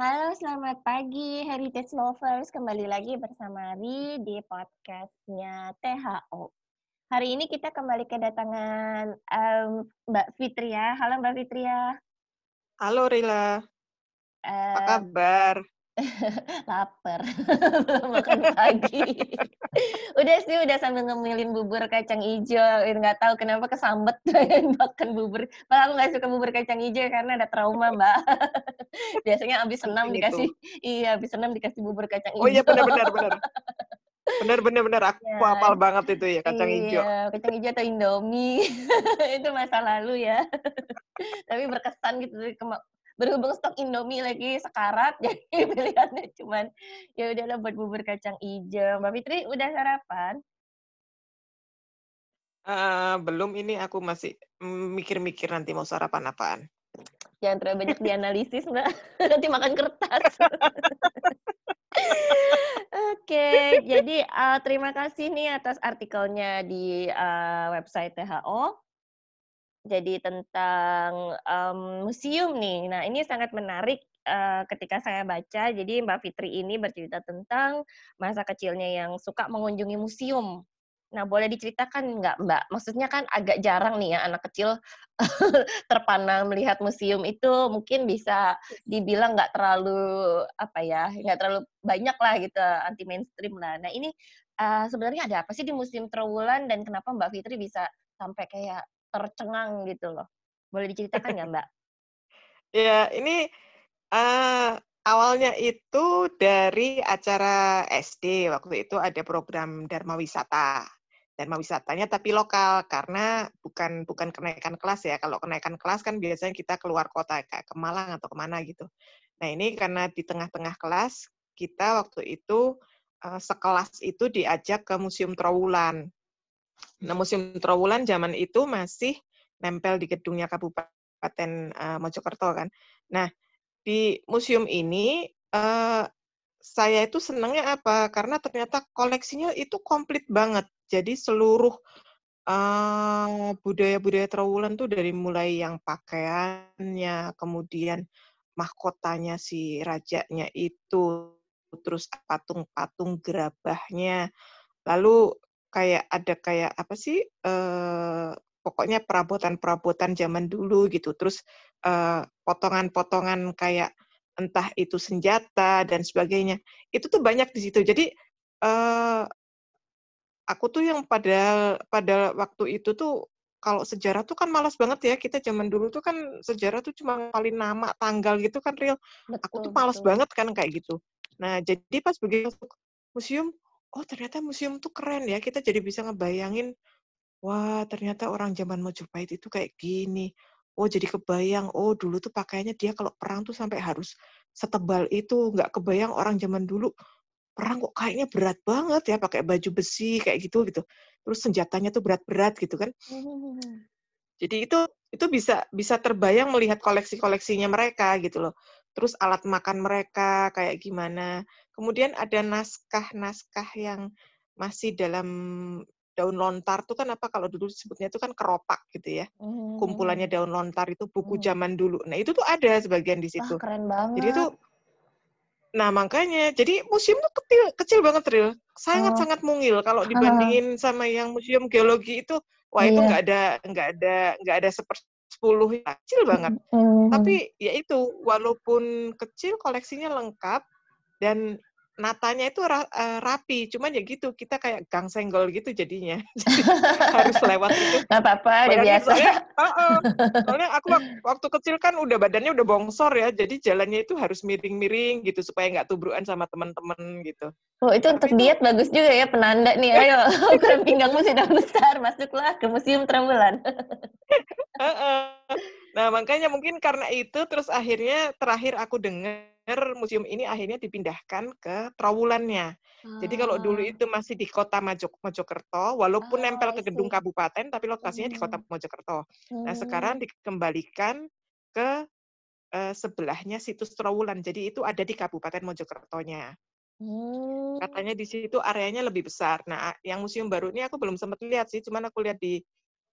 Halo, selamat pagi Heritage Lovers. Kembali lagi bersama Ri di podcastnya THO. Hari ini kita kembali kedatangan um, Mbak Fitria. Halo Mbak Fitria. Halo Rila. Uh, Apa kabar? lapar. Belum makan pagi. Udah sih udah sambil ngemilin bubur kacang hijau. Nggak tahu kenapa kesambet makan bubur. Malah aku nggak suka bubur kacang hijau karena ada trauma mbak. Biasanya abis senam dikasih iya abis senam dikasih bubur kacang hijau oh iya benar benar benar. benar benar benar. Aku ya. hafal banget itu ya kacang iya, hijau. kacang hijau atau indomie. Itu masa lalu ya. Tapi berkesan gitu berhubung stok Indomie lagi sekarat jadi pilihannya cuman ya udahlah buat bubur kacang hijau. Mbak Fitri udah sarapan? Uh, belum ini aku masih mikir-mikir nanti mau sarapan apaan. Jangan terlalu banyak dianalisis, Mbak. Nanti makan kertas. Oke, okay, jadi uh, terima kasih nih atas artikelnya di uh, website THO jadi tentang um, museum nih. Nah, ini sangat menarik uh, ketika saya baca. Jadi Mbak Fitri ini bercerita tentang masa kecilnya yang suka mengunjungi museum. Nah, boleh diceritakan nggak, Mbak? Maksudnya kan agak jarang nih ya anak kecil terpana melihat museum itu mungkin bisa dibilang nggak terlalu apa ya, nggak terlalu banyak lah gitu anti mainstream lah. Nah, ini uh, sebenarnya ada apa sih di Museum Trawulan dan kenapa Mbak Fitri bisa sampai kayak tercengang gitu loh. Boleh diceritakan nggak Mbak? ya, ini uh, awalnya itu dari acara SD. Waktu itu ada program Dharma Wisata. Dharma wisatanya tapi lokal karena bukan bukan kenaikan kelas ya. Kalau kenaikan kelas kan biasanya kita keluar kota kayak ke Malang atau ke mana gitu. Nah ini karena di tengah-tengah kelas kita waktu itu uh, sekelas itu diajak ke Museum Trawulan. Nah, Museum Trowulan zaman itu masih nempel di gedungnya Kabupaten uh, Mojokerto kan. Nah, di museum ini uh, saya itu senangnya apa? Karena ternyata koleksinya itu komplit banget. Jadi seluruh uh, budaya-budaya Trowulan tuh dari mulai yang pakaiannya, kemudian mahkotanya si rajanya itu, terus patung-patung gerabahnya, lalu kayak ada kayak apa sih uh, pokoknya perabotan-perabotan zaman dulu gitu. Terus uh, potongan-potongan kayak entah itu senjata dan sebagainya. Itu tuh banyak di situ. Jadi uh, aku tuh yang pada pada waktu itu tuh kalau sejarah tuh kan malas banget ya. Kita zaman dulu tuh kan sejarah tuh cuma paling nama tanggal gitu kan real aku tuh malas banget kan kayak gitu. Nah jadi pas begitu museum oh ternyata museum tuh keren ya, kita jadi bisa ngebayangin, wah ternyata orang zaman Majapahit itu kayak gini. Oh jadi kebayang, oh dulu tuh pakaiannya dia kalau perang tuh sampai harus setebal itu, nggak kebayang orang zaman dulu perang kok kayaknya berat banget ya pakai baju besi kayak gitu gitu. Terus senjatanya tuh berat-berat gitu kan. Jadi itu itu bisa bisa terbayang melihat koleksi-koleksinya mereka gitu loh terus alat makan mereka kayak gimana. Kemudian ada naskah-naskah yang masih dalam daun lontar tuh kan apa kalau dulu sebutnya itu kan keropak gitu ya. Hmm. Kumpulannya daun lontar itu buku hmm. zaman dulu. Nah, itu tuh ada sebagian di situ. Wah, keren banget. Jadi itu Nah, makanya jadi museum tuh kecil kecil banget real. Sangat-sangat oh. mungil kalau dibandingin sama yang museum geologi itu wah itu iya. nggak ada nggak ada nggak ada seperti 10 ya, kecil banget. Mm. Tapi ya itu walaupun kecil koleksinya lengkap dan natanya itu ra, uh, rapi, cuman ya gitu kita kayak gang senggol gitu jadinya, Jadi, harus lewat itu. Gak apa-apa, udah biasa. Soalnya, uh, uh, soalnya aku waktu kecil kan udah badannya udah bongsor ya, jadi jalannya itu harus miring-miring gitu supaya nggak tubrukan sama teman-teman gitu. Oh itu Tapi untuk diet itu, bagus juga ya penanda nih, ayo ukuran pinggangmu sudah besar, masuklah ke museum Trambulan. uh, uh. Nah makanya mungkin karena itu terus akhirnya terakhir aku dengar museum ini akhirnya dipindahkan ke Trawulannya. Ah. Jadi kalau dulu ah. itu masih di kota Majok Mojokerto, walaupun ah, nempel ke gedung kabupaten, tapi lokasinya hmm. di kota hmm. Mojokerto. Hmm. Nah sekarang hmm. dikembalikan ke uh, sebelahnya situs Trawulan. Jadi itu ada di Kabupaten Mojokertonya. Hmm. Katanya di situ areanya lebih besar. Nah, yang museum baru ini aku belum sempat lihat sih, cuman aku lihat di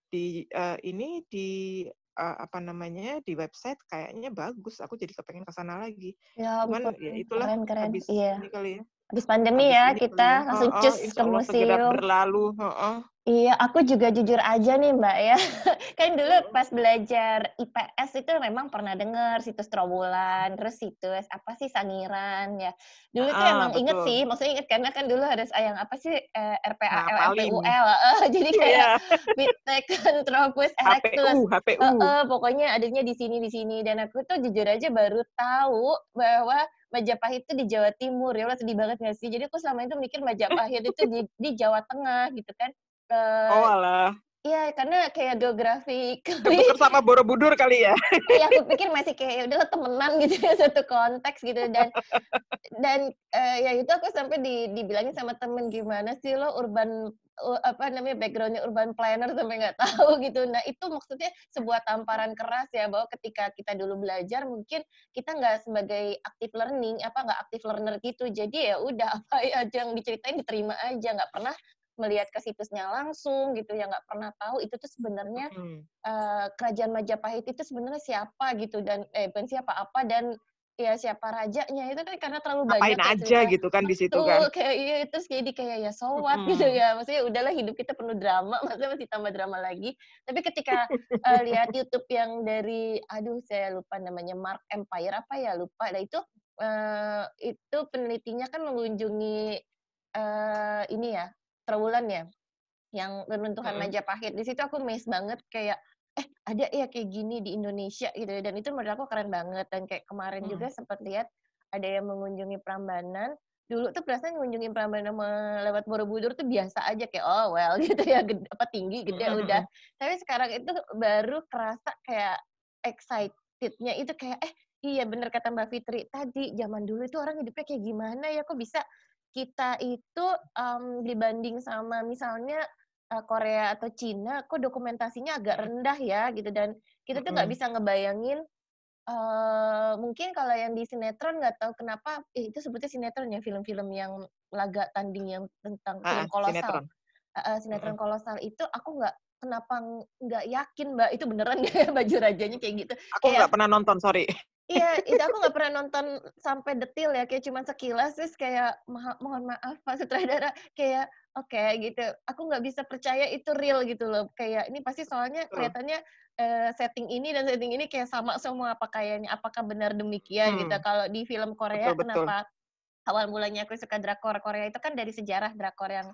di uh, ini di uh, apa namanya di website kayaknya bagus. Aku jadi kepengen ke sana lagi. Ya Cuman ampun, ya itulah keren keren. habis Iya. ini kali ya. Habis pandemi Habis ya ini kali kita ya. langsung Heeh, cus insya ke museum. berlalu. Heeh. Iya, aku juga jujur aja nih Mbak ya. Kan dulu Mhm. pas belajar IPS itu memang pernah dengar situs Trawulan, terus situs apa sih Sangiran ya. Dulu tuh Heeh, emang inget betul. sih, maksudnya inget karena kan dulu harus ah, yang apa sih eh, Ngapalin. MPUL, heeh. Jadi kayak Iya. Biptek, Tropus, Erectus. HPU, HPU. Heeh, pokoknya adanya di sini di sini dan aku tuh jujur aja baru tahu bahwa Majapahit itu di Jawa Timur. Ya Allah sedih banget gak sih? Jadi aku selama itu mikir Majapahit itu di, di Jawa Tengah gitu kan. Oh Eh, alah. Iya, karena kayak geografi Ketuker sama Borobudur kali ya. Iya, aku pikir masih kayak ya udahlah temenan gitu ya satu konteks gitu dan dan eh, ya itu aku sampai di, dibilangin sama temen gimana sih lo urban apa namanya backgroundnya urban planner sampai nggak tahu gitu. Nah itu maksudnya sebuah tamparan keras ya bahwa ketika kita dulu belajar mungkin kita nggak sebagai active learning apa nggak active learner gitu. Jadi ya udah apa aja yang diceritain diterima aja nggak pernah melihat ke situsnya langsung gitu ya nggak pernah tahu itu tuh sebenarnya Hmm. eh, kerajaan Majapahit itu sebenarnya siapa gitu dan eh bukan siapa apa dan ya siapa rajanya itu kan karena terlalu banyak Ngapain ya aja cerita gitu kan di situ kan. kayak iya terus jadi kayak ya so what gitu Mm-mm. ya maksudnya udahlah hidup kita penuh drama maksudnya masih tambah drama lagi tapi ketika eh, lihat YouTube yang dari aduh saya lupa namanya Mark Empire apa ya lupa nah itu eh, itu penelitinya kan mengunjungi eh, ini ya Trowulan ya yang runtuhan Mm-mm. Majapahit. Di situ aku amazed banget kayak eh ada ya kayak gini di Indonesia gitu ya. dan itu menurut aku keren banget dan kayak kemarin Hmm. juga sempat lihat ada yang mengunjungi Prambanan dulu tuh perasaan mengunjungi Prambanan lewat Borobudur tuh biasa aja kayak oh well gitu ya gede, apa tinggi gede Mm-mm. udah tapi sekarang itu baru kerasa kayak excitednya itu kayak eh iya bener kata Mbak Fitri tadi zaman dulu itu orang hidupnya kayak gimana ya kok bisa kita itu em, dibanding sama misalnya eh, Korea atau Cina kok dokumentasinya agak rendah ya gitu dan kita tuh nggak Mm-mm. bisa ngebayangin eh mungkin kalau yang di sinetron nggak tahu kenapa eh, itu sebutnya sinetron ya film-film yang laga tanding yang tentang Ah, film ah, kolosal sinetron. Eh, sinetron Mm-mm. kolosal itu aku nggak kenapa ng- nggak yakin mbak itu beneran ya baju rajanya kayak gitu Aku nggak pernah nonton, sorry. Iya, itu aku nggak pernah nonton sampai detil ya, kayak cuma sekilas terus kayak "Maha- mohon maaf Pak Sutradara, kayak oke gitu. Aku nggak bisa percaya itu real gitu loh. Kayak ini pasti soalnya kelihatannya eh, setting ini dan setting ini kayak sama semua pakaiannya. Apakah benar demikian gitu? Hmm. Kalau di film Korea Betul, betul. kenapa awal mulanya aku suka drakor Korea itu kan dari sejarah drakor yang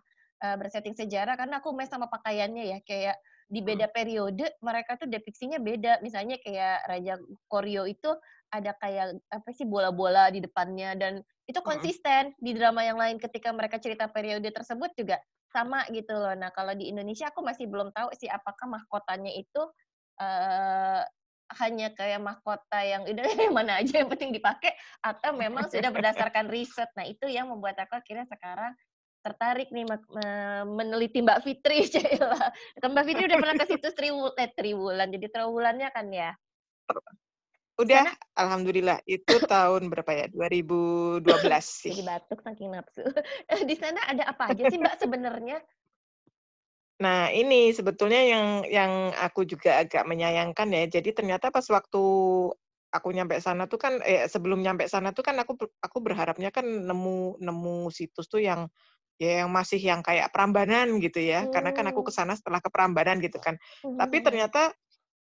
eh, bersetting sejarah karena aku mes sama pakaiannya ya kayak di Hmm. beda periode mereka tuh depiksinya beda misalnya kayak Raja Koryo itu ada kayak apa sih bola-bola di depannya dan itu Mm-mm. konsisten di drama yang lain ketika mereka cerita periode tersebut juga sama gitu loh. Nah kalau di Indonesia aku masih belum tahu sih apakah mahkotanya itu eh hanya kayak mahkota yang udah mana aja yang penting dipakai atau memang sudah berdasarkan riset. Nah itu yang membuat aku akhirnya sekarang tertarik nih meneliti Mbak Fitri, Cila. Kan Mbak Fitri udah pernah ke situs Triwulan, eh, Triwulan, jadi Triwulannya kan ya. Udah, sana alhamdulillah. Itu tahun berapa ya? 2012 sih. jadi batuk saking nafsu. Di sana ada apa aja sih Mbak sebenarnya? Nah, ini sebetulnya yang yang aku juga agak menyayangkan ya. Jadi ternyata pas waktu aku nyampe sana tuh kan eh sebelum nyampe sana tuh kan aku aku berharapnya kan nemu nemu situs tuh yang ya yang masih yang kayak Prambanan gitu ya. Karena kan aku Hmm. ke sana setelah ke Prambanan gitu kan. Tapi Mhm. ternyata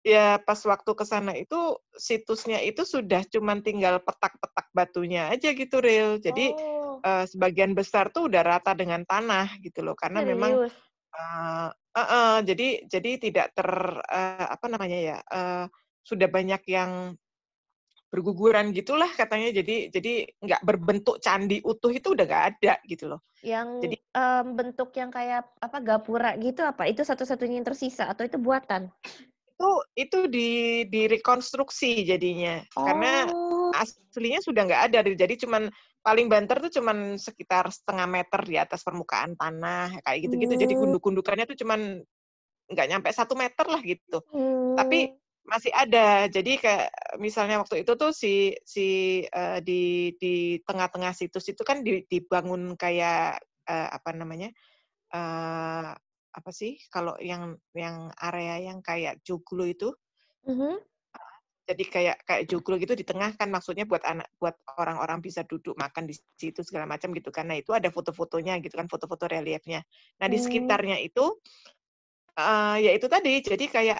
ya pas waktu ke sana itu situsnya itu sudah cuman tinggal petak-petak batunya aja gitu real. Jadi Oh, eh, sebagian besar tuh udah rata dengan tanah gitu loh. Karena memang serius? Eee, heeh, jadi jadi tidak ter eee, apa namanya ya, eee, sudah banyak yang berguguran gitulah katanya. Jadi jadi nggak berbentuk candi utuh itu udah nggak ada gitu loh. Yang Jadi em, bentuk yang kayak apa gapura gitu apa? Itu satu-satunya yang tersisa atau itu buatan? itu itu di direkonstruksi jadinya. Karena Oh, aslinya sudah nggak ada. Jadi cuman paling banter tuh cuman sekitar setengah meter di atas permukaan tanah kayak gitu-gitu. Jadi hmm, gunduk-gundukannya tuh cuman nggak nyampe satu meter lah gitu. Tapi hmm. Masih ada. Jadi kayak misalnya waktu itu tuh si si eh, di di tengah-tengah situs itu kan di- dibangun kayak eh, apa namanya? eh apa sih kalau yang yang area yang kayak joglo itu Mhm. Jadi kayak kayak joglo gitu di tengah kan maksudnya buat anak buat orang-orang bisa duduk makan di situ segala macam gitu kan. Nah itu ada foto-fotonya gitu kan, foto-foto reliefnya. Nah di Mmm. sekitarnya itu, eee, ya itu tadi, jadi kayak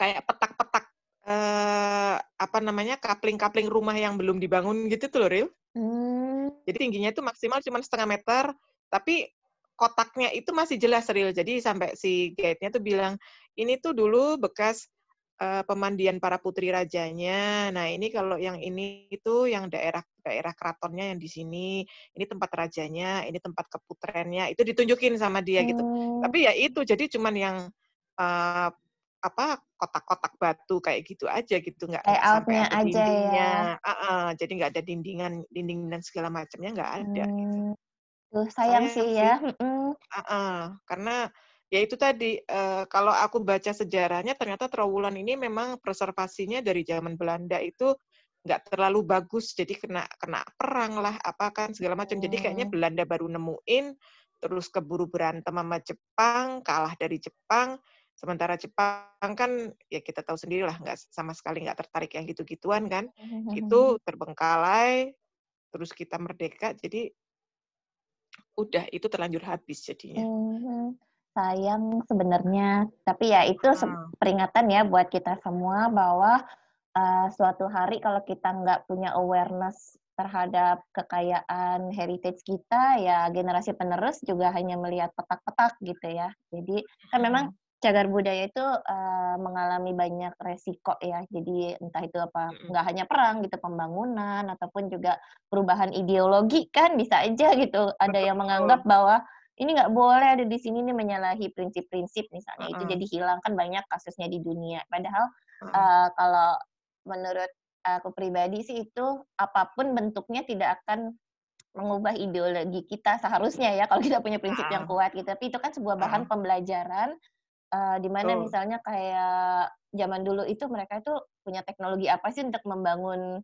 kayak petak-petak, eee, apa namanya, kapling-kapling rumah yang belum dibangun gitu tuh loh, Ril. Mmm. Jadi tingginya itu maksimal cuman 1/2 meter, tapi kotaknya itu masih jelas, Ril. Jadi sampai si guide-nya tuh bilang, "Ini tuh dulu bekas, eee, pemandian para putri rajanya. Nah, ini kalau yang ini itu yang daerah daerah keratonnya yang di sini, ini tempat rajanya, ini tempat keputrennya." Itu ditunjukin sama dia gitu. Mmm. Tapi ya itu, jadi cuman yang, eee, apa, kotak-kotak batu kayak gitu aja gitu, nggak sampai ada aja ya. dindingnya heeh, jadi nggak ada dindingan dinding dan segala macamnya nggak ada gitu. Mmm. Duh sayang Sayang sih sih. ya, mhm. Heeh, karena ya itu tadi, eee, kalau aku baca sejarahnya ternyata Trowulan ini memang preservasinya dari zaman Belanda itu nggak terlalu bagus, jadi kena kena perang lah, apa kan segala macam. Jadi kayaknya Mmm. Belanda baru nemuin, terus keburu berantem sama Jepang, kalah dari Jepang, sementara Jepang kan ya kita tahu sendirilah nggak sama sekali nggak tertarik yang gitu-gituan kan. Itu terbengkalai, terus kita merdeka, jadi udah itu terlanjur habis jadinya. Mhm. Sayang sebenarnya, tapi ya itu Heeh. peringatan ya buat kita semua bahwa, eee, suatu hari kalau kita nggak punya awareness terhadap kekayaan heritage kita, ya generasi penerus juga hanya melihat petak-petak gitu ya. Jadi kan memang Mhm. Cagar budaya itu, eee, mengalami banyak resiko ya. Jadi entah itu apa, nggak hanya perang gitu, pembangunan ataupun juga perubahan ideologi kan bisa aja gitu. Ada yang menganggap bahwa ini nggak boleh ada di sini nih, menyalahi prinsip-prinsip misalnya, itu jadi hilang, kan banyak kasusnya di dunia. Padahal, eee, kalau menurut aku pribadi sih itu apa pun bentuknya tidak akan mengubah ideologi kita seharusnya ya, kalau kita punya prinsip yang kuat gitu. Tapi itu kan sebuah bahan pembelajaran, eee, di mana Betul. misalnya kayak zaman dulu itu mereka itu punya teknologi apa sih untuk membangun,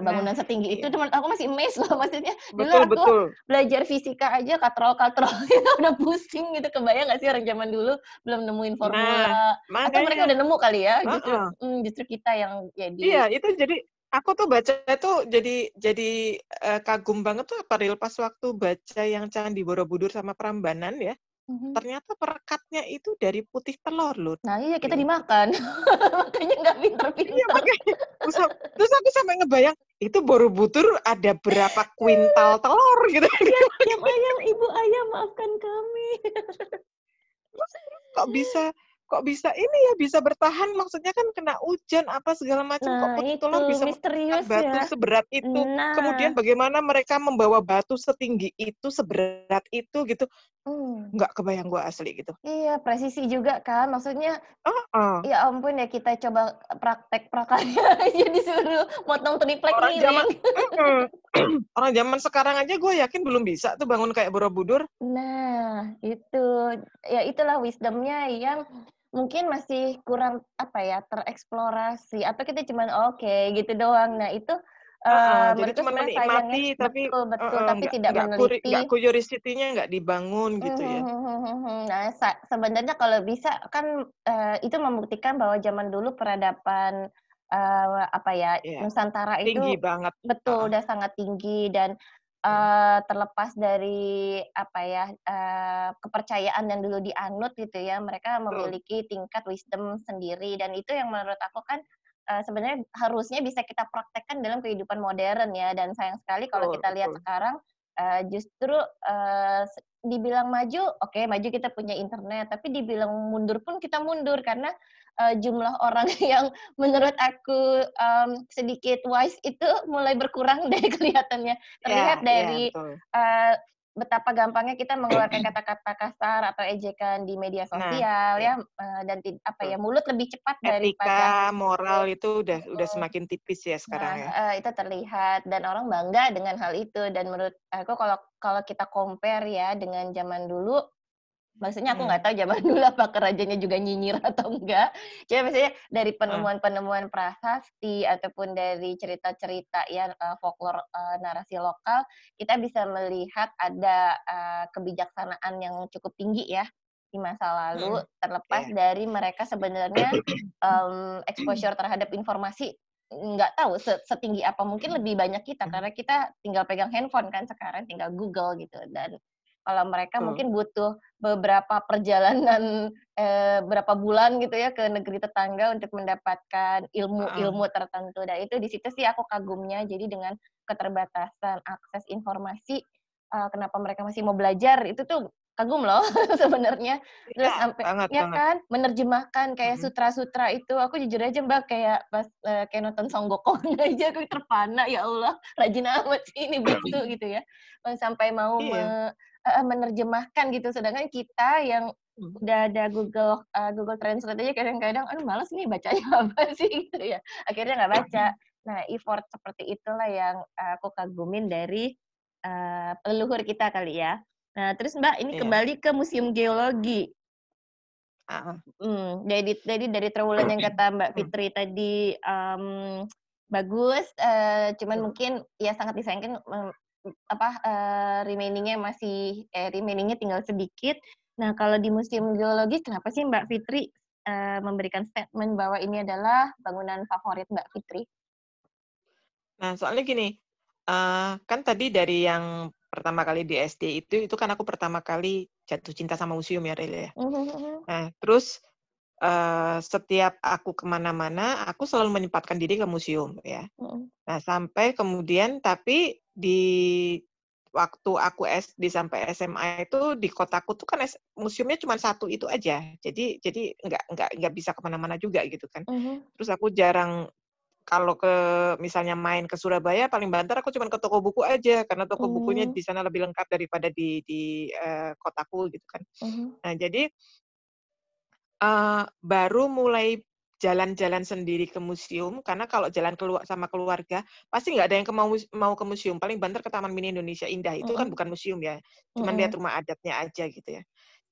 Nah, bangunan setinggi itu, iya. itu menurut aku masih amazed loh, maksudnya dulu Betul aku betul. belajar fisika aja katrol-katrol itu udah pusing gitu, kebayang nggak sih orang zaman dulu belum nemuin Nah, formula, atau mereka makanya. udah nemu kali ya, justru Heeh. mmm, justru kita yang jadi Iya, itu jadi aku tuh baca itu jadi jadi, eee, kagum banget tuh apa, pas waktu baca yang Candi Borobudur sama Prambanan ya, Mhm. ternyata perekatnya itu dari putih telur loh, Nah iya, kita dimakan. Makanya nggak Iya, pinter-pinter. makanya. Terus ak terus aku sampai ngebayang, itu Borobudur ada berapa kuintal telur gitu. Diam diam ayam, ibu ayam maafkan kami. Terus kok bisa kok bisa ini ya, bisa bertahan, maksudnya kan kena hujan, apa segala macam, kok Nah putih itu, telur bisa mengangkat misterius batu ya. seberat itu. Kemudian Nah. bagaimana mereka membawa batu setinggi itu, seberat itu, gitu. Nggak kebayang gua asli gitu. Iya, presisi juga kan, maksudnya Heeh. ya ampun ya kita coba praktek prakarya aja disuruh motong triplek Orang zaman miring. mhm, orang zaman sekarang aja gua yakin belum bisa tuh bangun kayak Borobudur. Nah, itu. Ya itulah wisdom-nya yang mungkin masih kurang, apa ya, tereksplorasi, atau kita cuman, "Oke," gitu doang. Nah itu, Eee, jadi ya menikmati tapi betul betul, heeh, tapi tidak kuri nggak meneliti curiosity-nya nggak dibangun Mmm, gitu ya. mhm mhm. Nah, sebenarnya kalau bisa kan, eee, itu membuktikan bahwa zaman dulu peradaban, eee, apa ya, Iya. Nusantara Tinggi itu banget, betul, heeh. udah sangat tinggi dan, eee, terlepas dari, apa ya, eee, kepercayaan yang dulu dianut gitu ya, mereka memiliki tingkat wisdom sendiri dan itu yang menurut aku kan, eee, sebenarnya harusnya bisa kita praktekkan dalam kehidupan modern ya, dan sayang sekali kalau kita lihat sekarang, eee, justru, se dibilang maju, oke maju kita punya internet, tapi dibilang mundur pun kita mundur karena, eee, jumlah orang yang menurut aku, mmm, sedikit wise itu mulai berkurang kelihatannya. Iya Terlihat iya, dari, betul. eee, betapa gampangnya kita mengeluarkan kata-kata kasar atau ejekan di media Nah, sosial iya. ya, eee, dan apa ya, mulut lebih cepat daripada Etika, moral itu udah udah semakin tipis ya Nah, sekarang ya. heeh, itu terlihat dan orang bangga dengan hal itu dan menurut aku kalau kalau kita compare ya dengan zaman dulu, maksudnya aku Mhm. nggak tahu zaman dulu apakah rajanya juga nyinyir atau enggak, cuma maksudnya dari Heeh. penemuan-penemuan prasasti ataupun dari cerita-cerita ya, eee, folklore, eee, narasi lokal, kita bisa melihat ada, eee, kebijaksanaan yang cukup tinggi ya. di masa lalu, Mhm. terlepas Iya. dari mereka sebenarnya, mmm, exposure terhadap informasi nggak tahu se setinggi apa, mungkin lebih banyak kita, Mhm. karena kita tinggal pegang handphone kan sekarang, tinggal Google gitu. Dan kalau mereka Betul. mungkin butuh beberapa perjalanan, eee, berapa bulan gitu ya ke negeri tetangga untuk mendapatkan ilmu-ilmu tertentu. Nah itu di situ sih aku kagumnya, jadi dengan keterbatasan akses informasi, eee, kenapa mereka masih mau belajar, itu tuh kagum loh sebenarnya. Iya, Terus sampai banget ya banget. kan, menerjemahkan kayak sutra-sutra itu, aku jujur aja Mbak, kayak pas, eee, kayak nonton Song Gokong aja aku terpana, ya Allah rajin amat sih ini biksu gitu ya. Sampai mau Iya. me heeh, menerjemahkan gitu, sedangkan kita yang Mhm. udah ada Google, eee, Google Translate aja kadang-kadang, "Aduh males nih bacanya apa sih?" Gitu ya, akhirnya nggak baca. Nah effort seperti itulah yang, eee, aku kagumin dari, eee, leluhur kita kali ya. Nah terus Mbak, ini Iya. kembali ke Museum Geologi. Heeh. Mhm, jadi jadi dari Trowulan yang kata Mbak Mhm. Fitri tadi, mmm, bagus, eee, cuman Mhm. mungkin ya sangat disayangkan, apa, eee, remaining-nya masih eh, remaining-nya tinggal sedikit. Nah kalau di Museum Geologi kenapa sih Mbak Fitri, eee, memberikan statement bahwa ini adalah bangunan favorit Mbak Fitri? Nah, soalnya gini, eee, kan tadi dari yang pertama kali di SD itu, itu kan aku pertama kali jatuh cinta sama museum ya, Ril, ya. Mhm mhm. Nah, terus, eee, setiap aku ke mana-mana, aku selalu menyempatkan diri ke museum, ya. Mhm. Nah, sampai kemudian tapi di waktu aku SD sampai SMA itu, di kotaku tuh kan museumnya cuman 1 itu aja. Jadi jadi nggak nggak nggak bisa ke mana-mana juga, gitu kan. Mhm. Terus aku jarang kalau ke misalnya main ke Surabaya, paling banter aku cuman ke toko buku aja, karena toko bukunya Mmm. di sana lebih lengkap daripada di di, eee, kotaku, gitu kan. Mhm. Nah, jadi eee, baru mulai jalan-jalan sendiri ke museum, karena kalau jalan kelua sama keluarga, pasti nggak ada yang ke mau mau ke museum, paling banter ke Taman Mini Indonesia Indah, itu kan Mhm. bukan museum ya, cuman lihat Mhm. rumah adatnya aja, gitu ya.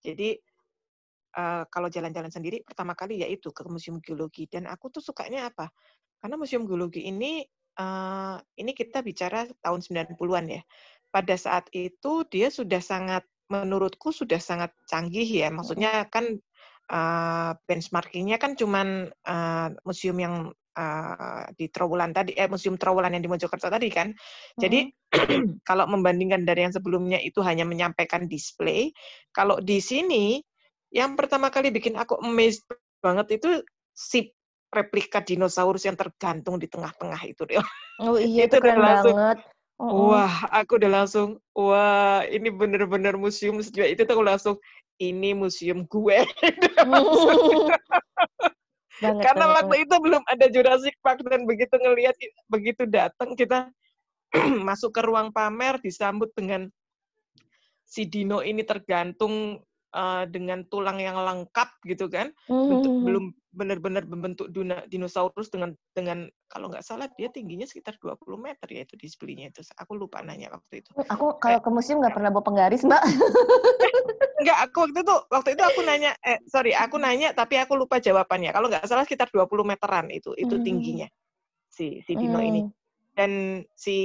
Jadi, eee, kalau jalan-jalan sendiri, pertama kali ya itu, ke Museum Geologi. Dan aku tuh sukanya apa, karena Museum Geologi ini, eee, ini kita bicara tahun 90-an ya. Pada saat itu dia sudah sangat menurutku sudah sangat canggih ya, maksudnya kan, eee, benchmarking-nya kan cuman, eee, museum yang, eee, di Trowulan tadi eh, Museum Trowulan yang di Mojokerto tadi kan. Jadi, Mhm. kalau membandingkan dari yang sebelumnya itu hanya menyampaikan display, kalau di sini, yang pertama kali bikin aku amazed banget itu si replika dinosaurus yang tergantung di tengah-tengah itu. Oh iya, itu Itu keren langsung, banget. Mhm. wah, aku udah langsung, wah, ini bener-bener museum sejak itu tuh aku langsung, "Ini museum gue." Langsung. Banget Karena banget banget. waktu itu belum ada Jurassic Park dan begitu ngelihat begitu datang kita masuk ke ruang pamer, disambut dengan si dino ini tergantung, eee, dengan tulang yang lengkap, gitu kan. Mmm, Bentuk mhm. belum bener-bener berbentuk duna dinosaurus dengan dengan kalau nggak salah dia tingginya sekitar 20 meter ya itu display-nya itu, aku lupa nanya waktu itu. Mmm, aku kalau Kayak ke museum nggak pernah bawa penggaris, Mbak. Enggak, aku waktu itu waktu itu aku nanya eh, sorry, aku nanya tapi aku lupa jawabannya. Kalau nggak salah sekitar 20 meteran itu itu Mmm. tingginya, si si dino ini. Mmm. Dan si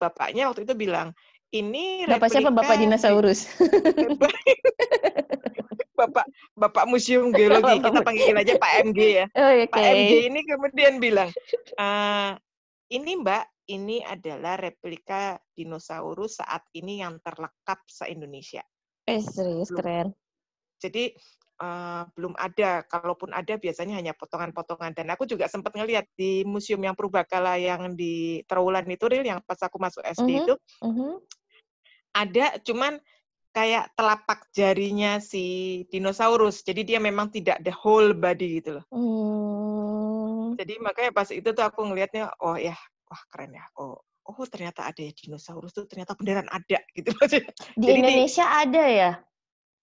bapaknya waktu itu bilang, "Ini Bapak siapa? Bapak replika di" dinosaurus? Bapak Bapak Museum Geologi, kita panggil aja Pak MG ya. oh, Pak oke. MG ini kemudian bilang, eee, "Ini Mbak, ini adalah replika dinosaurus saat ini yang terlengkap se-Indonesia." Eh, serius? Keren. jadi, eee, belum ada, kalaupun ada biasanya hanya potongan-potongan. Dan aku juga sempet ngelihat di museum yang Purbakala yang di Trowulan itu, Ril, yang pas aku masuk SD Mhm itu, mhm. ada, cuman kayak telapak jarinya si dinosaurus. Jadi dia memang tidak the whole body gitu loh. Mmm. Jadi makanya pas itu tuh aku ngelihatnya, oh ya, wah keren ya, oh oh ternyata ada ya dinosaurus tuh ternyata beneran ada gitu maksudnya. Di Jadi di Indonesia ada ya?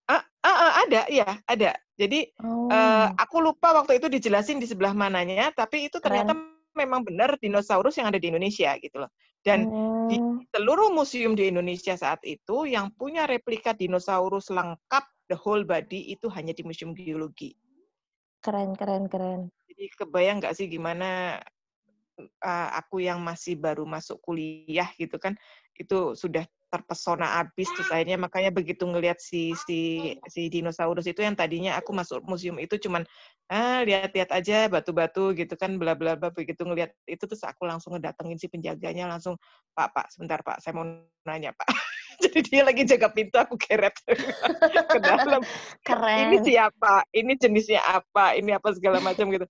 E heeh, ada, iya, ada. Jadi, Oh. aku lupa waktu itu dijelasin di sebelah mananya, tapi itu ternyata Keren. memang benar dinosaurus yang ada di Indonesia gitu loh. Dan di Oh. seluruh museum di Indonesia saat itu yang punya replika dinosaurus lengkap the whole body itu hanya di Museum Geologi. Keren keren keren. Jadi kebayang nggak sih gimana, eee, aku yang masih baru masuk kuliah gitu kan, itu sudah terpesona abis terus akhirnya makanya begitu ngelihat si si si dinosaurus itu yang tadinya aku masuk museum itu cuman ah lihat-lihat aja batu-batu gitu kan bla bla bla begitu ngelihat itu terus aku langsung ngedatengin si penjaganya langsung Pak Pak sebentar Pak saya mau nanya Pak. Jadi dia lagi jaga pintu aku keret ke dalam. Keren. ini siapa? Ini jenisnya apa? Ini apa segala macam gitu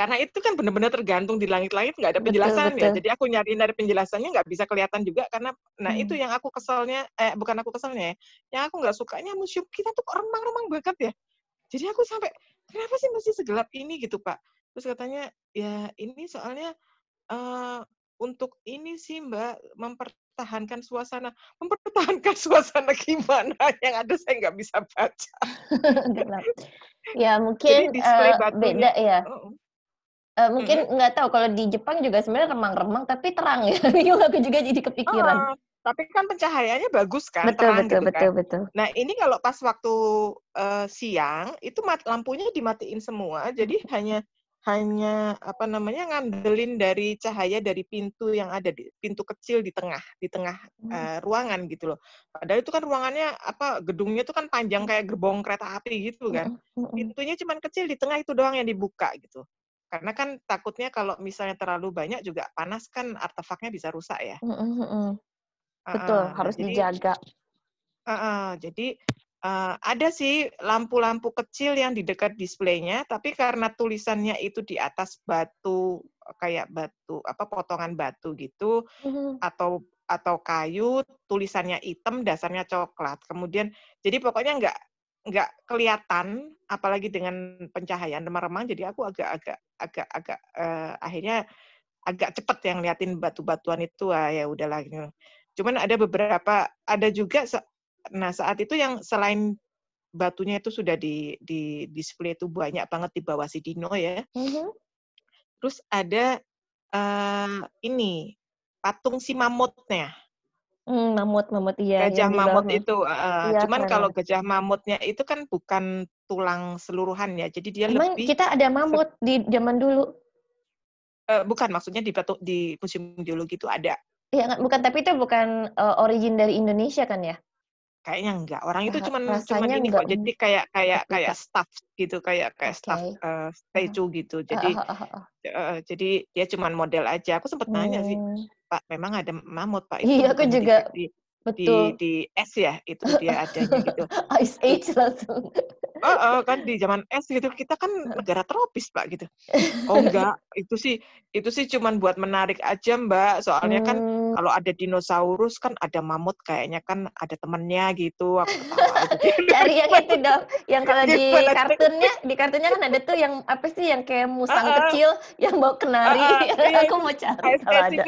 karena itu kan benar-benar tergantung di langit-langit nggak ada Betul, penjelasan ya. jadi aku nyari dari penjelasannya nggak bisa kelihatan juga karena nah itu Hmm. yang aku keselnya eh bukan aku keselnya ya. Yang aku nggak sukanya museum kita tuh remang-remang banget ya. Jadi aku sampai kenapa sih masih segelap ini? Gitu pak. Terus katanya ya ini soalnya eh untuk ini sih mbak mempertahankan suasana. Mempertahankan suasana gimana yang ada saya nggak bisa baca. Ya jadi mungkin display eh, batunya beda ya. oh, Mm-mm. mungkin nggak tahu kalau di Jepang juga sebenarnya remang-remang tapi terang ya. Bingung aku juga jadi kepikiran. Ah, tapi kan pencahayaannya bagus kan, Betul terang betul gitu betul kan. betul. Nah ini kalau pas waktu eh, siang itu mat, lampunya dimatiin semua, jadi hanya hanya apa namanya ngandelin dari cahaya dari pintu yang ada di pintu kecil di tengah di tengah Hmm. eh, ruangan gitu loh. Padahal itu kan ruangannya apa gedungnya itu kan panjang kayak gerbong kereta api gitu kan. Pintunya cuman kecil di tengah itu doang yang dibuka gitu. Karena kan takutnya kalau misalnya terlalu banyak juga panas kan artefaknya bisa rusak ya. Mm-mm, mm-mm. Heeh. Betul, Nah, harus jadi dijaga. Heeh, jadi eh, ada sih lampu-lampu kecil yang di dekat displaynya, tapi karena tulisannya itu di atas batu kayak batu apa potongan batu gitu Mhm. atau atau kayu, tulisannya hitam, dasarnya coklat. Kemudian jadi pokoknya nggak nggak kelihatan, apalagi dengan pencahayaan remang-remang. Jadi aku agak-agak agak-agak eh, akhirnya agak cepet yang liatin batu-batuan itu ah ya udahlah gitu. Cuman ada beberapa ada juga nah saat itu yang selain batunya itu sudah di di display itu banyak banget di bawah si Dino ya. Mhm. Terus ada eh, ini patung si mamutnya. Hmm, mamut, mamut iya Gajah yang di mamut bawah. itu, heeh. Iya, cuman keren kalau gajah mamutnya itu kan bukan tulang seluruhan ya, jadi dia Emang lebih kita ada mamut di zaman dulu? eh, bukan maksudnya di batu di museum geologi itu ada. Iya, bukan tapi itu bukan eh, origin dari Indonesia kan ya? Kayaknya enggak. Orang itu cuman cuman rasanya ini kok. Jadi kayak kayak kayak staff gitu, kayak kayak Oke. staff eh, Aha. statue gitu. Jadi ah, ah, ah. eh, jadi dia cuman model aja. Aku sempet nanya sih, Hmm. Pak, memang ada mamut Pak itu Iya, aku di juga di di betul. di es ya itu dia adanya gitu. Ice Age langsung. Oh, oh, kan di zaman es gitu kita kan negara tropis pak gitu. Oh enggak, itu sih itu sih cuman buat menarik aja mbak. Soalnya kan Hmm, kalau ada dinosaurus kan ada mamut kayaknya kan ada temennya gitu. Aku cari yang itu dong, yang kalau di kartunnya, di kartunnya kan ada tuh yang apa sih yang kayak musang ah. kecil yang bawa kenari. Ah, iya, Aku mau cari kalau ada.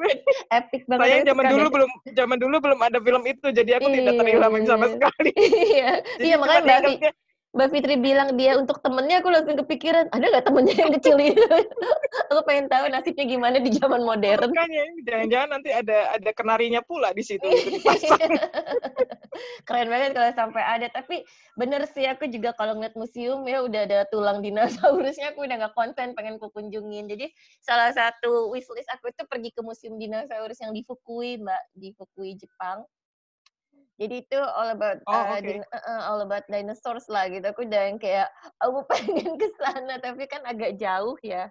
Epic banget. Aku zaman dulu belum zaman dulu belum ada film itu jadi aku tidak Iya, iya, sama iya. sekali. Iya, iya makanya Mbak, Mbak Fitri bilang dia untuk temennya, aku langsung kepikiran, ada nggak temennya yang kecil itu? aku pengen tahu nasibnya gimana di zaman modern. makanya jangan-jangan nanti ada ada kenarinya pula di situ. Keren banget kalau sampai ada. Tapi bener sih aku juga kalau ngeliat museum ya udah ada tulang dinosaurusnya aku udah nggak konsen pengen ku kunjungin. Jadi salah satu wishlist aku itu pergi ke museum dinosaurus yang di Fukui, Mbak, di Fukui Jepang. Jadi itu all about Oh, uh, din- uh, all about dinosaurs lah gitu. Aku udah yang kayak aku pengen ke sana tapi kan agak jauh ya.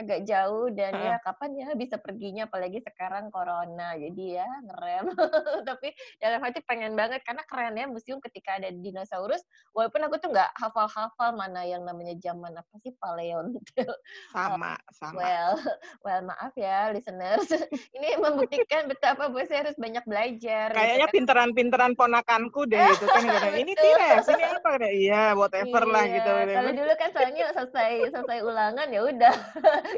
Agak jauh dan ya kapan ya bisa perginya apalagi sekarang corona. Jadi ya ngerem. tapi dalam hati pengen banget karena keren ya museum ketika ada dinosaurus walaupun aku tuh nggak hafal-hafal mana yang namanya zaman apa sih paleontil Sama, sama. well well maaf ya listeners ini membuktikan betapa saya harus banyak belajar gitu Kayaknya kan pinteran-pinteran ponakanku deh gitu kan kadang, ini Betul. T-Rex, ini apa Kadang, Iya, whatever lah gitu. Iya, kalau dulu kan soalnya selesai selesai ulangan ya udah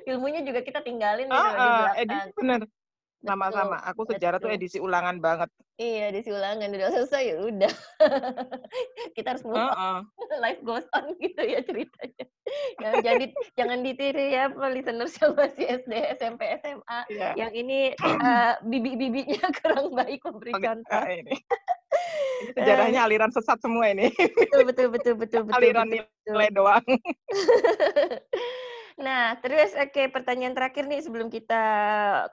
ilmunya juga kita tinggalin gitu Ah, di belakang edisi bener. Sama-sama. Aku sejarah tuh betul edisi ulangan banget. iya di ulangan udah selesai ya udah kita harus move on Heeh. life goes on gitu ya ceritanya. Ya, jangan di, jangan ditiru ya listeners yang masih SD, SMP, SMA. Iya. Yang ini eh, bibi-bibinya kurang baik memberi Oke, contoh. ini. Ini sejarahnya aliran sesat semua ini. Betul betul betul betul betul. aliran betul, betul. nilai doang. Nah, terus oke pertanyaan terakhir nih sebelum kita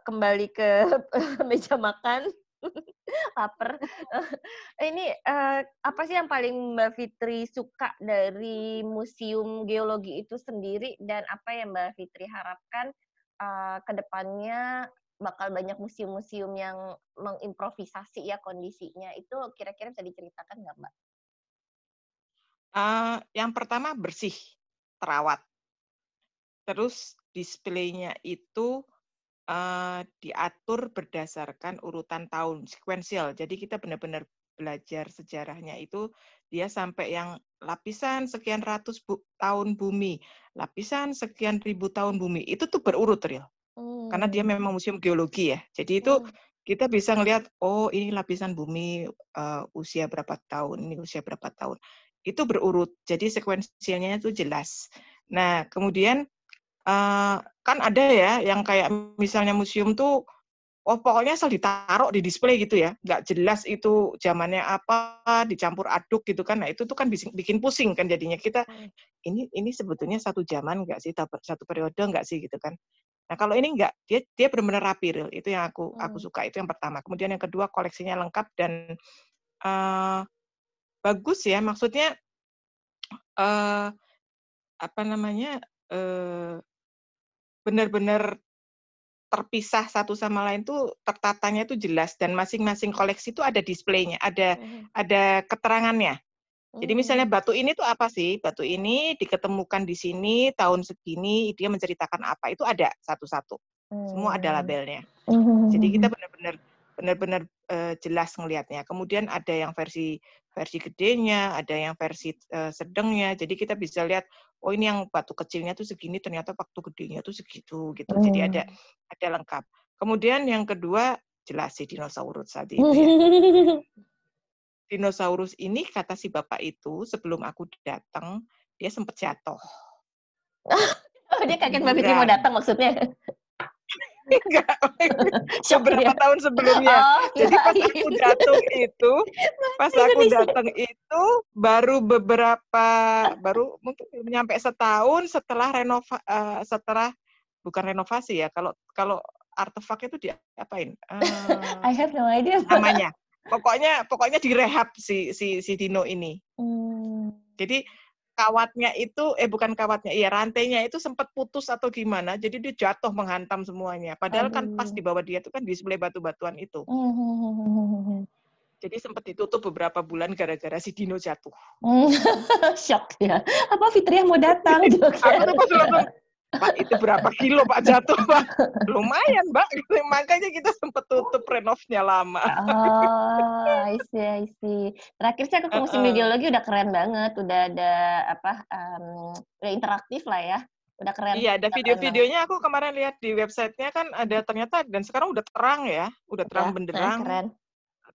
kembali ke meja makan. Laper. Ini, uh, apa sih yang paling Mbak Fitri suka dari Museum Geologi itu sendiri dan apa yang Mbak Fitri harapkan, uh, ke depannya bakal banyak museum-museum yang mengimprovisasi ya kondisinya, itu kira-kira bisa diceritakan nggak, Mbak? Uh, yang pertama bersih, terawat. Terus displaynya itu uh, diatur berdasarkan urutan tahun, sekuensial. Jadi kita benar-benar belajar sejarahnya itu dia sampai yang lapisan sekian ratus bu tahun bumi, lapisan sekian ribu tahun bumi, itu tuh berurut real. Hmm. Karena dia hmm. memang museum geologi ya. Jadi itu hmm. kita bisa ngelihat, oh ini lapisan bumi uh, usia berapa tahun, ini usia berapa tahun itu berurut. Jadi sekuensialnya itu jelas. Nah, kemudian uh, kan ada ya yang kayak misalnya museum tuh oh pokoknya asal ditaruh di display gitu ya, nggak jelas itu zamannya apa, dicampur aduk gitu kan. Nah, itu tuh kan bikin pusing kan jadinya kita hmm. ini ini sebetulnya satu zaman nggak sih, satu periode nggak sih gitu kan. Nah, kalau ini enggak, dia dia benar-benar rapi real. Itu yang aku aku hmm. suka, itu yang pertama. Kemudian yang kedua koleksinya lengkap dan uh, bagus ya, maksudnya uh, apa namanya uh, benar-benar terpisah satu sama lain tuh tertatanya itu jelas dan masing-masing koleksi itu ada displaynya, ada hmm. ada keterangannya. Jadi misalnya oh. batu ini tuh apa sih? Batu ini diketemukan di sini tahun segini, dia menceritakan apa itu ada satu-satu. Semua ada oh. labelnya. Jadi kita benar-benar benar-benar uh, jelas ngelihatnya. Kemudian ada yang versi versi gedenya, ada yang versi uh, sedangnya. Jadi kita bisa lihat oh ini yang batu kecilnya tuh segini, ternyata waktu gedenya tuh segitu gitu. Hmm. Jadi ada ada lengkap. Kemudian yang kedua jelas sih dinosaurus tadi itu ya. dinosaurus ini kata si bapak itu sebelum aku datang dia sempat jatuh. Oh, dia kaget Fitri mau datang maksudnya? Enggak. Beberapa tahun sebelumnya. Oh, Jadi pas aku datang itu, pas aku datang itu baru beberapa baru mungkin nyampe setahun setelah renova uh, setelah bukan renovasi ya. Kalau kalau artefak itu diapain? Uh, I have no idea. Namanya. Pokoknya pokoknya direhab si si si Dino ini. Hmm. Jadi kawatnya itu eh bukan kawatnya iya rantainya itu sempat putus atau gimana jadi dia jatuh menghantam semuanya. Padahal Aduh. kan pas di bawah dia itu kan display batu-batuan itu. Hmm, hmm, hmm, jadi sempat ditutup beberapa bulan gara-gara si Dino jatuh. Shock ya. Apa Fitri yang mau datang? Aku tuh pas langsung Pak, itu berapa kilo Pak jatuh, Pak? Lumayan, Mbak. Makanya kita sempat tutup renovnya lama. Oh, I see, I see. Terakhir sih aku ke musim uh, geologi udah keren banget. Udah ada apa, um, udah interaktif lah ya. Udah keren. Iya, ada video-videonya aku kemarin lihat di websitenya kan ada ternyata dan sekarang udah terang ya, udah terang ya, benderang. Keren, keren.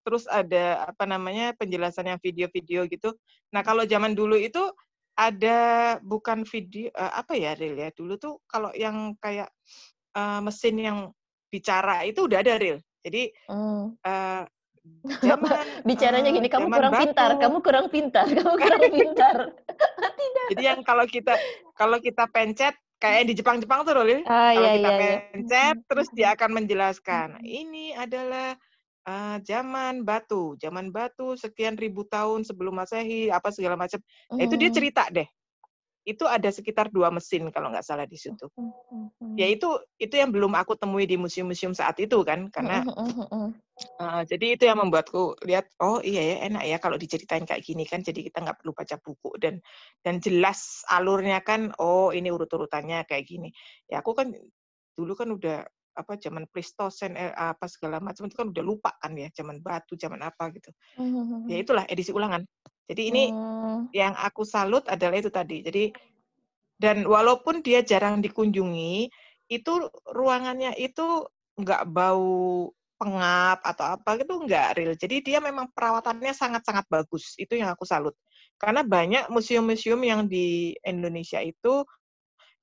Terus ada apa namanya penjelasan yang video-video gitu. Nah kalau zaman dulu itu ada bukan video uh, apa ya real ya dulu tuh kalau yang kayak uh, mesin yang bicara itu udah ada real jadi hmm. uh, zaman, bicaranya gini kamu kurang batu. pintar kamu kurang pintar kamu kurang pintar tidak jadi yang kalau kita kalau kita pencet kayak di Jepang-Jepang tuh Lil. Ah, kalau iya, kita iya, iya. pencet iya. terus dia akan menjelaskan ini adalah uh, zaman batu, zaman batu sekian ribu tahun sebelum Masehi, apa segala macam. Mm. Nah, itu dia cerita deh. Itu ada sekitar dua mesin kalau nggak salah di situ. Mm. Ya itu itu yang belum aku temui di museum-museum saat itu kan, karena uh, jadi itu yang membuatku lihat oh iya ya enak ya kalau diceritain kayak gini kan, jadi kita nggak perlu baca buku dan dan jelas alurnya kan, oh ini urut-urutannya kayak gini. Ya aku kan dulu kan udah apa zaman Pleistosen eh, apa segala macam itu kan udah lupa kan ya zaman batu zaman apa gitu. Mm-hmm. ya itulah edisi ulangan. Jadi ini mm. yang aku salut adalah itu tadi. Jadi dan walaupun dia jarang dikunjungi itu ruangannya itu nggak bau pengap atau apa gitu nggak real. Jadi dia memang perawatannya sangat sangat bagus. Itu yang aku salut. Karena banyak museum-museum yang di Indonesia itu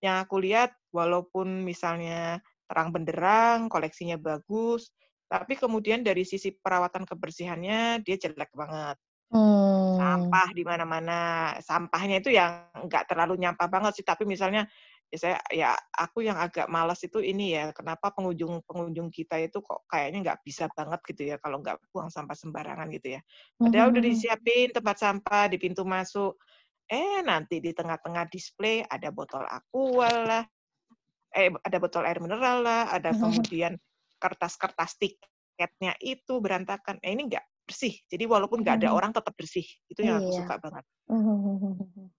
yang aku lihat walaupun misalnya terang benderang, koleksinya bagus, tapi kemudian dari sisi perawatan kebersihannya dia jelek banget. Hmm. Sampah di mana-mana. Sampahnya itu yang nggak terlalu nyampah banget sih, tapi misalnya Ya saya ya aku yang agak malas itu ini ya, kenapa pengunjung-pengunjung kita itu kok kayaknya nggak bisa banget gitu ya kalau nggak buang sampah sembarangan gitu ya. Padahal udah mhm. disiapin tempat sampah di pintu masuk, eh nanti di tengah-tengah display ada botol Aqua lah, eh ada botol air mineral lah, ada kemudian kertas-kertas tiketnya itu berantakan. Eh ini nggak bersih. Jadi walaupun nggak ada Mhm. orang tetap bersih. Itu yang aku Iya. suka banget. Mhm.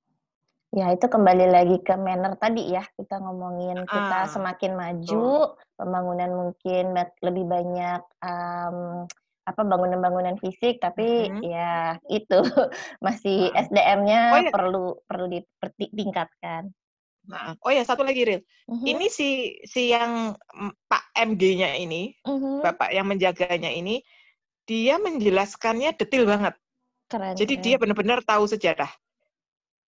Ya itu kembali lagi ke manner tadi ya, kita ngomongin kita Heeh, semakin betul. maju, pembangunan mungkin lebih banyak, mmm, apa, bangunan-bangunan fisik, tapi Mhm. ya itu, masih. Oh SDM-nya ya perlu perlu diperti Heeh. Oh ya satu lagi, Ril. Mhm. Ini si si yang, Pak MG-nya ini, Mhm. bapak yang menjaganya ini, dia menjelaskannya detail banget. Keren Jadi dia keren. benar-benar tahu sejarah.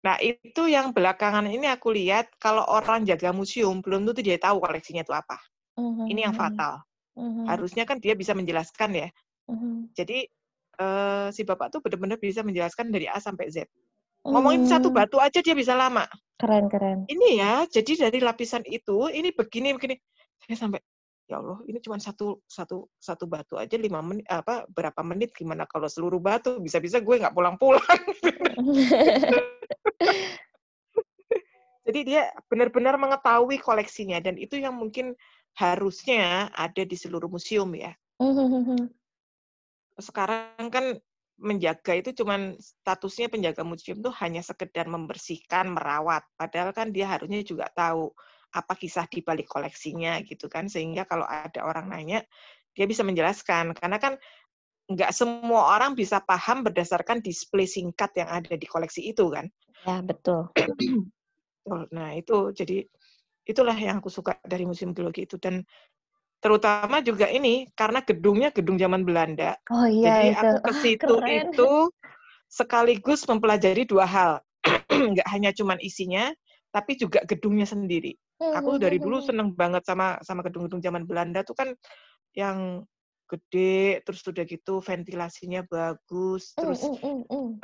Nah, itu yang belakangan ini aku lihat kalau orang jaga museum belum tentu dia tahu koleksinya itu apa. Ini yang fatal. mhm. Harusnya kan dia bisa menjelaskan ya. Mhm. Jadi, eee, si bapak tuh benar-benar bisa menjelaskan dari A sampai Z. Ngomongin satu Mmm. batu aja dia bisa lama. Keren keren. Ini ya, jadi dari lapisan itu, ini begini begini. Saya sampai, "Ya Allah, ini cuman satu satu satu batu aja 5 menit apa, berapa menit, gimana kalau seluruh batu? Bisa-bisa gue nggak pulang-pulang." Jadi dia benar-benar mengetahui koleksinya dan itu yang mungkin harusnya ada di seluruh museum ya. Sekarang kan menjaga itu cuman statusnya penjaga museum tuh hanya sekedar membersihkan, merawat. Padahal kan dia harusnya juga tahu apa kisah di balik koleksinya gitu kan. Sehingga kalau ada orang nanya, dia bisa menjelaskan. Karena kan nggak semua orang bisa paham berdasarkan display singkat yang ada di koleksi itu kan. Ya, betul. Betul. Nah itu, jadi itulah yang aku suka dari Museum Geologi itu dan terutama juga ini, karena gedungnya gedung zaman Belanda. Oh iya Jadi itu. aku ke situ keren. itu sekaligus mempelajari 2 hal. Nggak hanya cuman isinya, tapi juga gedungnya sendiri. Aku dari dulu Mhm. seneng banget sama sama gedung-gedung zaman Belanda tuh kan yang gede, terus udah gitu ventilasinya bagus, terus,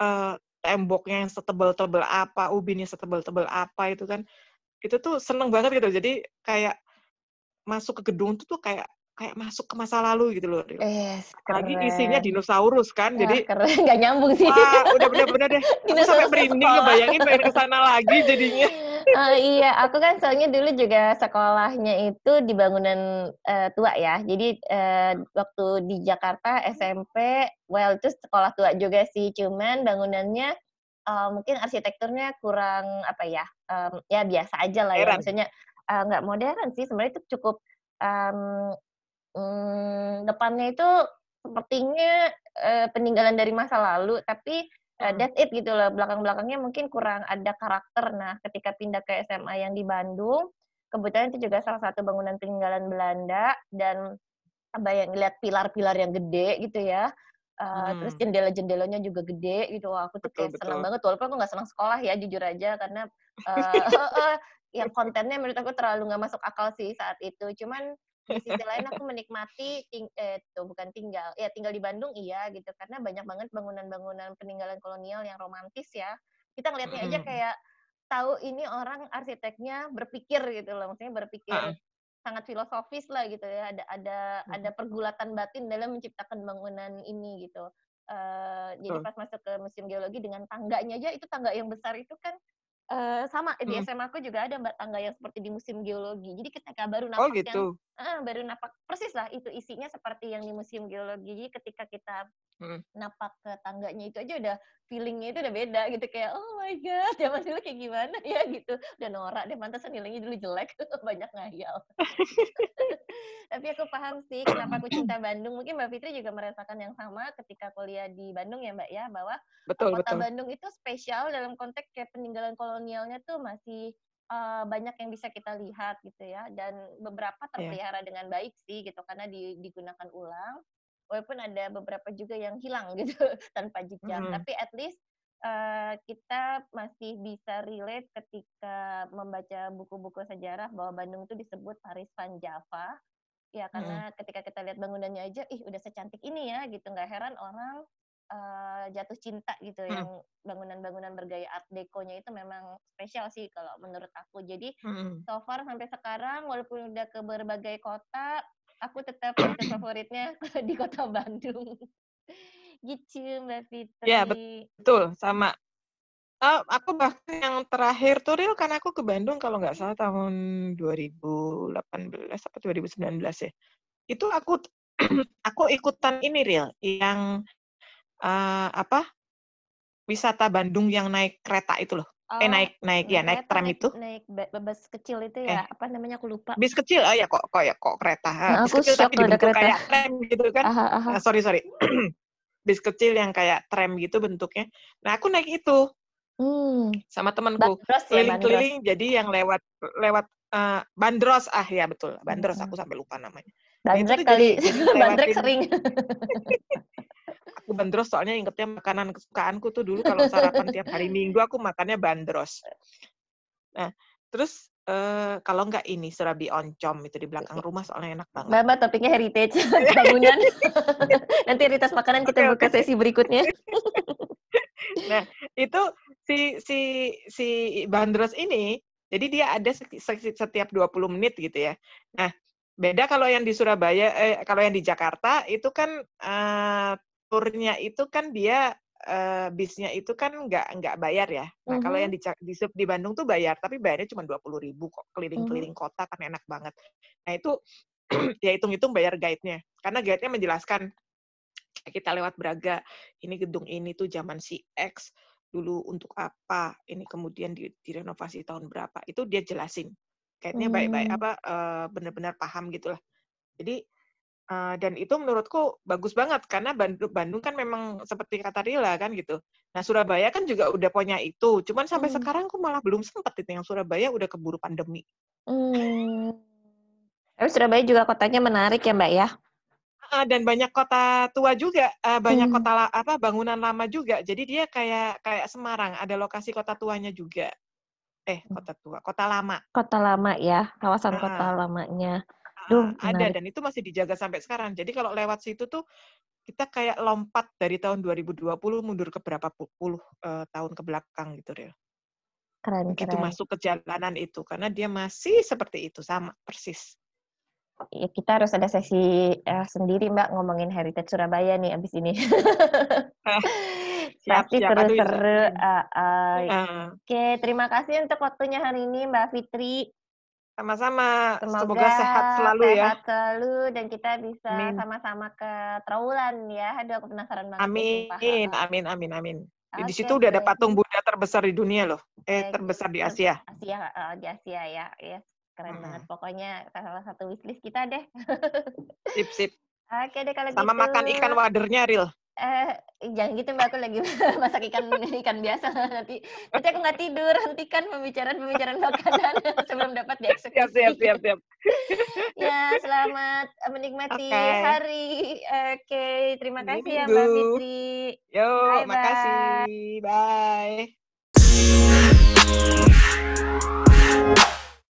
eee, temboknya yang setebel-tebel apa, ubinnya setebel-tebel apa itu kan. Itu tuh seneng banget gitu. Jadi kayak masuk ke gedung itu tuh kayak kayak masuk ke masa lalu gitu loh. Wes, Apalagi isinya dinosaurus kan, Wah, jadi keren, nggak nyambung sih. wah udah bener-bener deh, aku sampai merinding ngebayangin pengen ke sana lagi jadinya. Eee, iya, aku kan soalnya dulu juga sekolahnya itu di bangunan, eee, tua ya. Jadi, eee, waktu di Jakarta SMP, well itu sekolah tua juga sih, cuman bangunannya, eee, mungkin arsitekturnya kurang, apa ya, mmm, ya biasa ajalah ya, Heran. maksudnya, eee, nggak modern sih, sebenarnya itu cukup, mmm mmm, depannya itu sepertinya, eee, peninggalan dari masa lalu, tapi, Mhm. that's it gitu loh, belakang-belakangnya mungkin kurang ada karakter. Nah, ketika pindah ke SMA yang di Bandung, kebetulan itu juga salah satu bangunan peninggalan Belanda dan kebayang ngelihat pilar-pilar yang gede gitu ya, eee, terus Mhm. jendela-jendelanya juga gede gitu. Wah, aku tuh Betul kayak betul. banget, walaupun aku nggak senang sekolah ya, jujur aja, karena, eee heeh, yang kontennya menurut aku terlalu nggak masuk akal sih saat itu. Cuman di sisi lain aku menikmati ting eh, tuh bukan tinggal, ya tinggal di Bandung iya gitu, karena banyak banget bangunan-bangunan peninggalan kolonial yang romantis ya. Kita ngelihatnya aja kayak tahu ini orang arsiteknya berpikir gitu loh, maksudnya berpikir Heeh. sangat filosofis lah gitu ya, ada ada ada Mhm. pergulatan batin dalam menciptakan bangunan ini gitu. Eee, jadi pas masuk ke Museum Geologi dengan tangganya aja, itu tangga yang besar itu kan, eee, sama di Mhm. SMA aku juga ada Mbak, tangga yang seperti di Museum Geologi. Jadi ketika baru Oh napak yang gitu? heeh, baru napak persis lah itu isinya seperti yang di Museum Geologi. Jadi ketika kita Mhm. napak ke tangganya itu aja udah feeling-nya itu udah beda gitu, kayak, "Oh my God, zaman dulu kayak gimana ya?" Gitu. Udah norak deh, pantesan nilainya dulu jelek, banyak ngayal. Tapi aku paham sih kenapa aku cinta Bandung. Mungkin Mbak Fitri juga merasakan yang sama ketika kuliah di Bandung ya, Mbak, ya, bahwa, Betul kota betul. Bandung itu spesial dalam konteks kayak peninggalan kolonialnya tuh masih, eee, banyak yang bisa kita lihat gitu ya, dan beberapa Iya. terpelihara dengan baik sih gitu, karena di digunakan ulang. Walaupun ada beberapa juga yang hilang gitu tanpa jejak, Mhm. tapi at least, eee, kita masih bisa relate ketika membaca buku-buku sejarah bahwa Bandung itu disebut Paris Van Java. Ya karena ketika kita lihat bangunannya aja, ih udah secantik ini ya gitu, nggak heran orang uh, jatuh cinta gitu hmm. yang bangunan-bangunan bergaya art deco-nya itu memang spesial sih kalau menurut aku. Jadi hmm. so far sampai sekarang walaupun udah ke berbagai kota, aku tetap habitat favoritnya di kota Bandung. gitu Mbak Fitri. Ya, betul, sama. Uh, aku bahkan yang terakhir tuh real kan aku ke Bandung kalau nggak salah tahun 2018 atau 2019 ya. Itu aku aku ikutan ini real yang uh, apa wisata Bandung yang naik kereta itu loh. Eh, oh, eh naik naik ya naik tram naik, itu. Naik bus kecil itu ya. Eh. Apa namanya aku lupa. Bis kecil oh ya kok kok ya kok kereta. Nah, bis aku kecil tapi dibentuk kereta. kayak tram gitu kan. Aha, aha. Uh, sorry sorry. bis kecil yang kayak tram gitu bentuknya. Nah aku naik itu Hmm. Sama temanku. Keliling-keliling ya, jadi yang lewat lewat uh, bandros ah ya betul. Bandros hmm. aku sampai lupa namanya. Bandrek nah, kali. Jadi, jadi bandrek sering. aku bandros soalnya ingetnya makanan kesukaanku tuh dulu kalau sarapan tiap hari Minggu aku makannya bandros. Nah, terus uh, kalau nggak ini serabi oncom itu di belakang rumah soalnya enak banget. Mbak, topiknya heritage bangunan. Nanti heritage makanan kita okay, buka okay. sesi berikutnya. nah, itu si si si bandros ini jadi dia ada setiap 20 menit gitu ya. Nah, beda kalau yang di Surabaya eh kalau yang di Jakarta itu kan uh, turnya itu kan dia uh, bisnya itu kan nggak nggak bayar ya. Nah, mm -hmm. kalau yang mm-hmm. di, di di Bandung tuh bayar, tapi bayarnya cuma dua puluh ribu kok keliling-keliling mm -hmm. kota kan enak banget. Nah itu ya hitung-hitung bayar guide-nya, karena guide-nya menjelaskan kita lewat Braga, ini gedung ini tuh zaman si X, dulu untuk apa, ini kemudian di, direnovasi tahun berapa, itu dia jelasin. Kayaknya baik-baik Hmm. apa uh, benar-benar paham gitulah. Jadi uh, dan itu menurutku bagus banget karena Bandung, Bandung kan memang seperti kata Rila kan gitu. Nah Surabaya kan juga udah punya itu, cuman sampai Hmm. sekarang aku malah belum sempat itu yang Surabaya udah keburu pandemi. Hmm. Tapi Surabaya juga kotanya menarik ya Mbak ya? uh, dan banyak kota tua juga, uh, banyak hmm. kota la apa bangunan lama juga. Jadi dia kayak kayak Semarang, ada lokasi kota tuanya juga. Eh, hmm. kota tua, kota lama. Kota lama ya, kawasan uh, kota lamanya. Duh, ada dan itu masih dijaga sampai sekarang. Jadi kalau lewat situ tuh kita kayak lompat dari tahun 2020 mundur ke berapa puluh uh, tahun ke belakang gitu, Real. Keren, Begitu keren. masuk ke jalanan itu karena dia masih seperti itu sama persis ya kita harus ada sesi uh, sendiri Mbak ngomongin heritage Surabaya nih abis ini. siap, Pasti seru-seru. Uh, uh, uh. Oke, terima kasih untuk waktunya hari ini Mbak Fitri. Sama-sama. Semoga sehat selalu sehat ya. Sehat selalu dan kita bisa sama-sama ke Traulan ya. Aduh aku penasaran banget. Amin, amin, amin, amin. Okay, di situ udah ada patung Buddha terbesar di dunia loh. Eh, terbesar di Asia. Asia, uh, di Asia ya. Yes keren hmm. banget pokoknya salah satu wishlist kita deh sip sip oke deh kalau sama gitu. makan ikan wadernya real eh jangan gitu mbak aku lagi masak ikan ikan biasa nanti nanti aku nggak tidur hentikan pembicaraan pembicaraan makanan sebelum dapat dieksekusi siap siap siap, siap. ya selamat menikmati okay. hari oke okay, terima kasih Minggu. ya mbak Fitri yo bye, -bye. bye